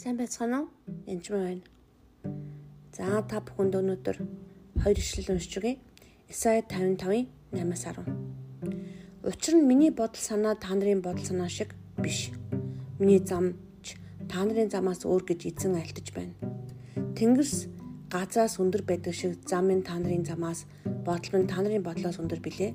Сайн байцгаана уу? Энд ч байна. За та бүхэнд өнөөдөр хоёр ишлэл уншиж өгье. Исая 55-ын 8-аас 10. Учир нь миний бодол санаа та нарын бодол санаа шиг биш. Миний замч та нарын замаас өөр гэж эзэн альтаж байна. Тэнгэрс газаас өндөр байдаг шиг зам минь та нарын замаас бодол минь та нарын бодлоос өндөр билээ.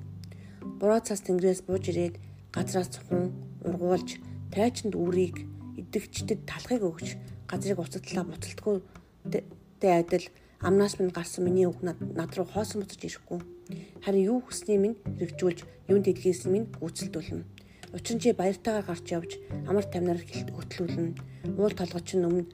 Буруу цас тэнгэрээс бууж ирээд газраас цухан ургуулж тайчанд үрийг идэгчдэд талхыг өгч газрыг уцадлаа буцалтгүй тэ адил амнаас минь гарсан миний үг над руу хоосон буцаж ирэхгүй. Харин юу хүснээ минь хэрэгжүүлж юун дэлгээс минь гүйцэлдүүлнэ. Учир нь чи баяртайгаар гарч явж амар тамнаар хөтлүүлнэ. Уул толгоч нь өмнө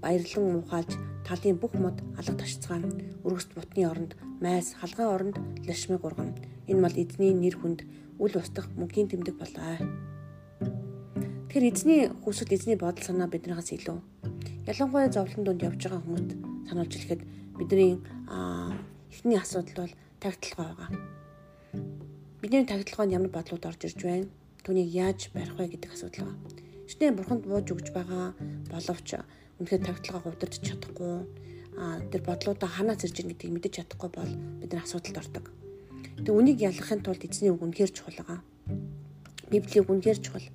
баярлан ухаалж талын бүх мод алга ташцгаана. Өргөст бутны оронд майс, халгаан оронд лашмыг ургана. Энэ мал эзний нэр хүнд үл устгах мөнхийн тэмдэг болоо. Тэгэхээр эзний хүсэл эзний бодол санаа биднээс илүү. Ялангуяа зовлон донд явж байгаа хүмүүст сануулж хэлэхэд бидний эхний асуудал бол тагталгаа байгаа. Бидний тагталгаанд ямар бодлууд орж ирж байна? Түүнийг яаж барих вэ гэдэг асуудал байгаа. Шинэ бурханд бууж өгч байгаа боловч үнэхээр тагталгаа удирдах чадахгүй тэр бодлуудаа ханаас ирж байгаа гэдгийг мэдэж чадахгүй бол бид нар асуудалд ордог. Тэгээ үнийг ялгахын тулд эзний үг үнэхээр чухал байгаа. Библийн үг үнэхээр чухал.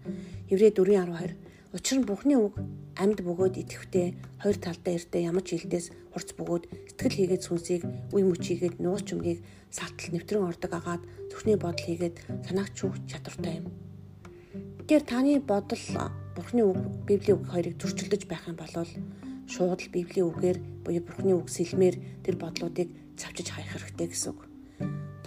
Еврей 4:12. Учир нь Бурхны үг амьд бөгөөд итгэвтэй хоёр талдаа эртээ ямар ч хилдээс хурц бөгөөд сэтгэл хийгээд сүнсийг үе мөч хийгээд нууц чүмгийг салтал нэвтрэн ордог агаад зүрхний бодол хийгээд санаагч үг чадвартай юм. Тэгэхээр таны бодол Бурхны үг Библийн үг хоёрыг зөрчилдөж байх юм бол шууд л Библийн үгээр буюу Бурхны үг сэлмээр тэр бодлуудыг цавчиж хаях хэрэгтэй гэсэн үг.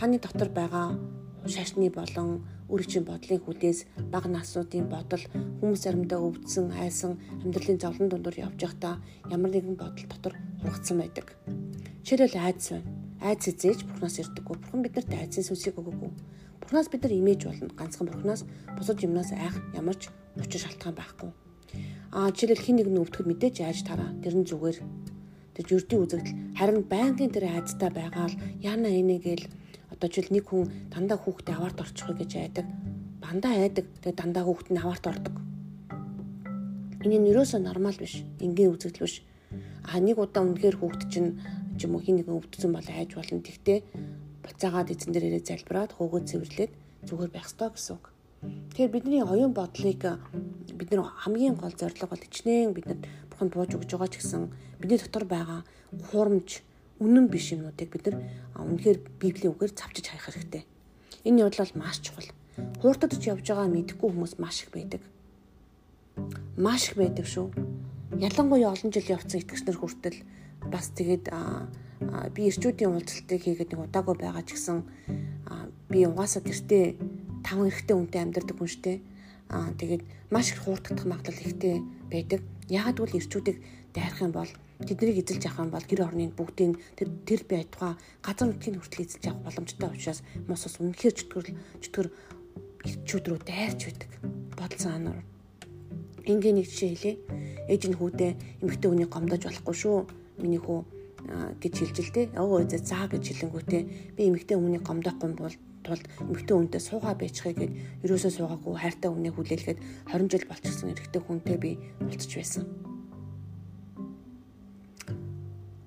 Таны дотор байгаа шашны болон үргэлжийн бодлын хүлээс бага насуудын бодол хүмүүс заримдаа өвдсөн, айсан амьдралын зовлон дундуур явж байхдаа ямар нэгэн бодол дотор хургацсан байдаг. Жишээлбэл айдас байна. Айдас эзэж Бурханаас ирдэггүй. Бурхан биднэрт айдсын сүнсийг өгөөгүй. Бурханаас бид нар имэж болно. Ганцхан Бурханаас бусад юмнаас айх ямар ч учир шалтгаан байхгүй. Аа жишээлбэл хин нэг нь өвдөхөд мэдээж айж тараа. Тэр нь зүгээр. Тэр юрдийн үзэгдэл харин байнгын тэр айдастай байгаа л яана инэ гээл Одоо жишээл нэг хүн дандаа хүүхдээ аваарт орчих гэж айдаг. Бандаа айдаг. Тэгээ дандаа хүүхэд нь аваарт ордог. Энэ нь ерөөсөө нормал биш. Энгийн үзэгдэл биш. А нэг удаа үнэхээр хүүхэд чинь ч юм уу хин нэгэн өвдсөн бол айж болно. Тэгтээ буцаагаад эзэн дээр ирээ залбираад хөөгөө цэвэрлээд зүгээр байх ёстой гэсэн үг. Тэгэхээр бидний оюун бодлыг бид нар хамгийн гол зорилго бол хичнээн бидэнд бурханд бууж өгж байгаа ч гэсэн бидний дотор байгаа хуурамч үнэн биш юмнуудыг бид нар үнэхээр библийн үгээр цавчиж хайх хэрэгтэй. Энэ явдал бол маш чухал. Хууртадж явж байгаа мэдэхгүй хүмүүс маш их байдаг. Маш их байдаг шүү. Ялангуяа олон жил явцсан итгэгчнэр хүртэл бас тэгээд би ирчүүдийн уулзалтыг хийгээд нэг удаагүй байгаа ч гэсэн би угаасаа гэртээ таван эрэгтэй хүнтэй амьдардаг хүн штэ. Аа тэгээд маш их хуурдах магадлал ихтэй байдаг. Ягаад гэвэл ирчүүдийг дайрах юм бол тэднийг эзэлж авах юм бол гэр орны бүгдийг тэр тэр бай тухай газар нутгийн хүртэл эзэлж авах боломжтой учраас мос ус үнэхээр чөтгөр чөтгөр ирчүүд рүү дайрч байдаг. Бодол санаар. Ингийн нэг жишээ хэлье. Ээж нь хүүдээ эмэгтэй хүний гомдож болохгүй шүү. Миний хүү гэж хэлж л дээ. Өө зэ заа гэж хэлэнгүүтээ би эмэгтэй хүний гомдохгүй бол тулд эмэгтэй хүнтэй суугаа байчихъя гэд ерөөсөө суугаагүй хайртай хүнээ хүлээлгээд 20 жил болчихсон эрэгтэй хүнтэй би уулзч байсан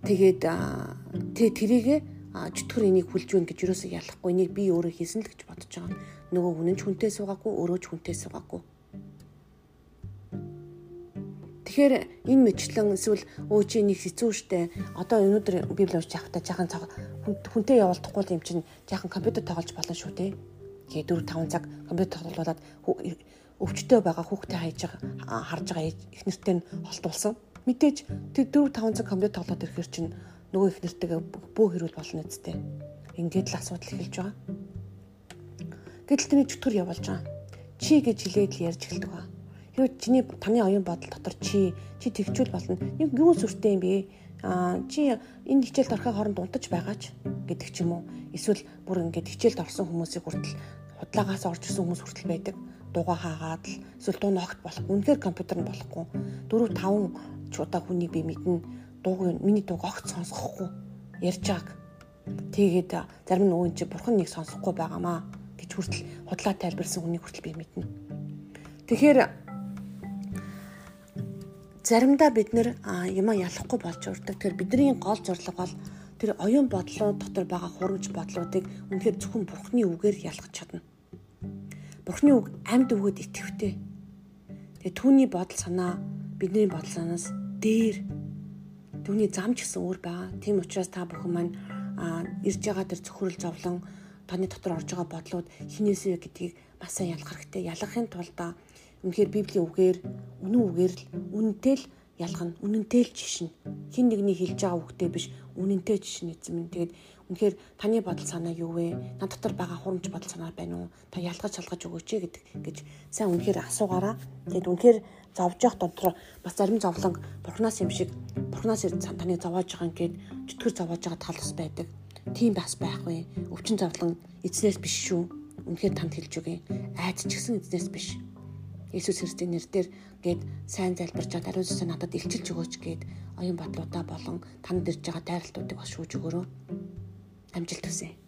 Тэгээд тэгээ тэрийгэ чөтгөр энийг хүлж өгнө гэж юусоо ялахгүй энийг би өөрөө хийсэн л гэж бодож байгаа. Нөгөө хүн нь хүнтэй суугаагүй өөрөө ч хүнтэй суугаагүй. Тэгэхээр энэ мэтлэн эсвэл өө чи нэг хэцүү штэ. Одоо өнөөдөр библи уншиж явахдаа жаахан цаг хүнтэй явуулдахгүй юм чинь жаахан компьютер тоглож болно шүү те. Тэгээ 4 5 цаг компьютер тоглуулад өвчтөй байгаа хүүхдээ хайж харж байгаа их нэртэй нь холтуулсан мэдээж тэр 4 5 цаг компьютер тоглоод ирэхэр чинь нөгөө их нэртэйгээ бөө хэрүүл болно үсттэй. Ингээд л асуудал эхэлж байгаа. Гэтэл тэрний чөтгөр явуулж байгаа. Чи гэж хэлээд л ярьж эхэлдэг ба. Хэрвээ чиний таны оюун бодол дотор чи чи тэгчүүл болно. Нэг юу сүртэй юм бэ? Аа чи энэ хичээлд орохын хооронд унтаж байгаач гэдэг ч юм уу. Эсвэл бүр ингээд хичээлд орсон хүмүүсийг хүртэл худлагаас орж ирсэн хүмүүс хүртэл байдаг дугаа хаагаад л эсвэл дуу ногт болох. Үнэхээр компьютер нь болохгүй. 4 5 ч удаа хүнийг би мэднэ дууг миний дууг огт сонсохгүй ярьж байгааг. Тэгээд зарим нь өвөн чи бурхан нэг сонсохгүй байгаамаа гэж хүртэл худлаа тайлбарсан хүнийг хүртэл би мэднэ. Тэгэхээр заримдаа бид нэр юма ялахгүй болж урдаг. Тэгэхээр бидний гол зорилго бол тэр оюун бодлоо дотор байгаа хурамч бодлуудыг үнэхээр зөвхөн Бурхны үгээр ялгаж чадна. Бурхны үг амьд өгөөд итгэвтэй. Тэгээ түүний бодол санаа бидний бодол санаас дээр түүний зам ч гэсэн өөр байгаа. Тийм учраас та бүхэн маань ирж байгаа тэр зөвхөрөл зовлон таны дотор орж байгаа бодлууд хинээсээ гэдгийг бас сайн ялгах хэрэгтэй. Ялгахын тулд үнэхээр Библийн үгээр үнэн үгээр л үнэнтэй л ялгана. Үнэнтэй л жишнэ. Хин нэгний хэлж байгаа үгтэй биш үнэнтэй жишнэ эзэм минь. Тэгээд үнэхээр таны бодол санаа юу вэ? Над дотор байгаа хурамч бодол санаа байна уу? Та ялгаж шалгаж өгөөч гэдэг гэж сайн үнэхээр асуугаараа. Тэгээд үнэхээр зовж явах дотор бас зарим зовлон бурхнаас юм шиг бурхнаас таныг зовоож байгаа ингээд чөтгөр зовоож байгаа тал бас байдаг. Тийм бас байхгүй. Өвчин зовлон эзнээс биш шүү. Үнэхээр танд хэлж өгье. Айц ч гэсэн эзнээс биш Иесус Христосийн нэрээр гээд сайн залбирч чад ариун сүнсээ надад илчилж өгөөч гээд оюун бодлуудаа болон танд ирж байгаа дайралтуудыг бас шүүж өгөөрэй. Амжилт хүсье.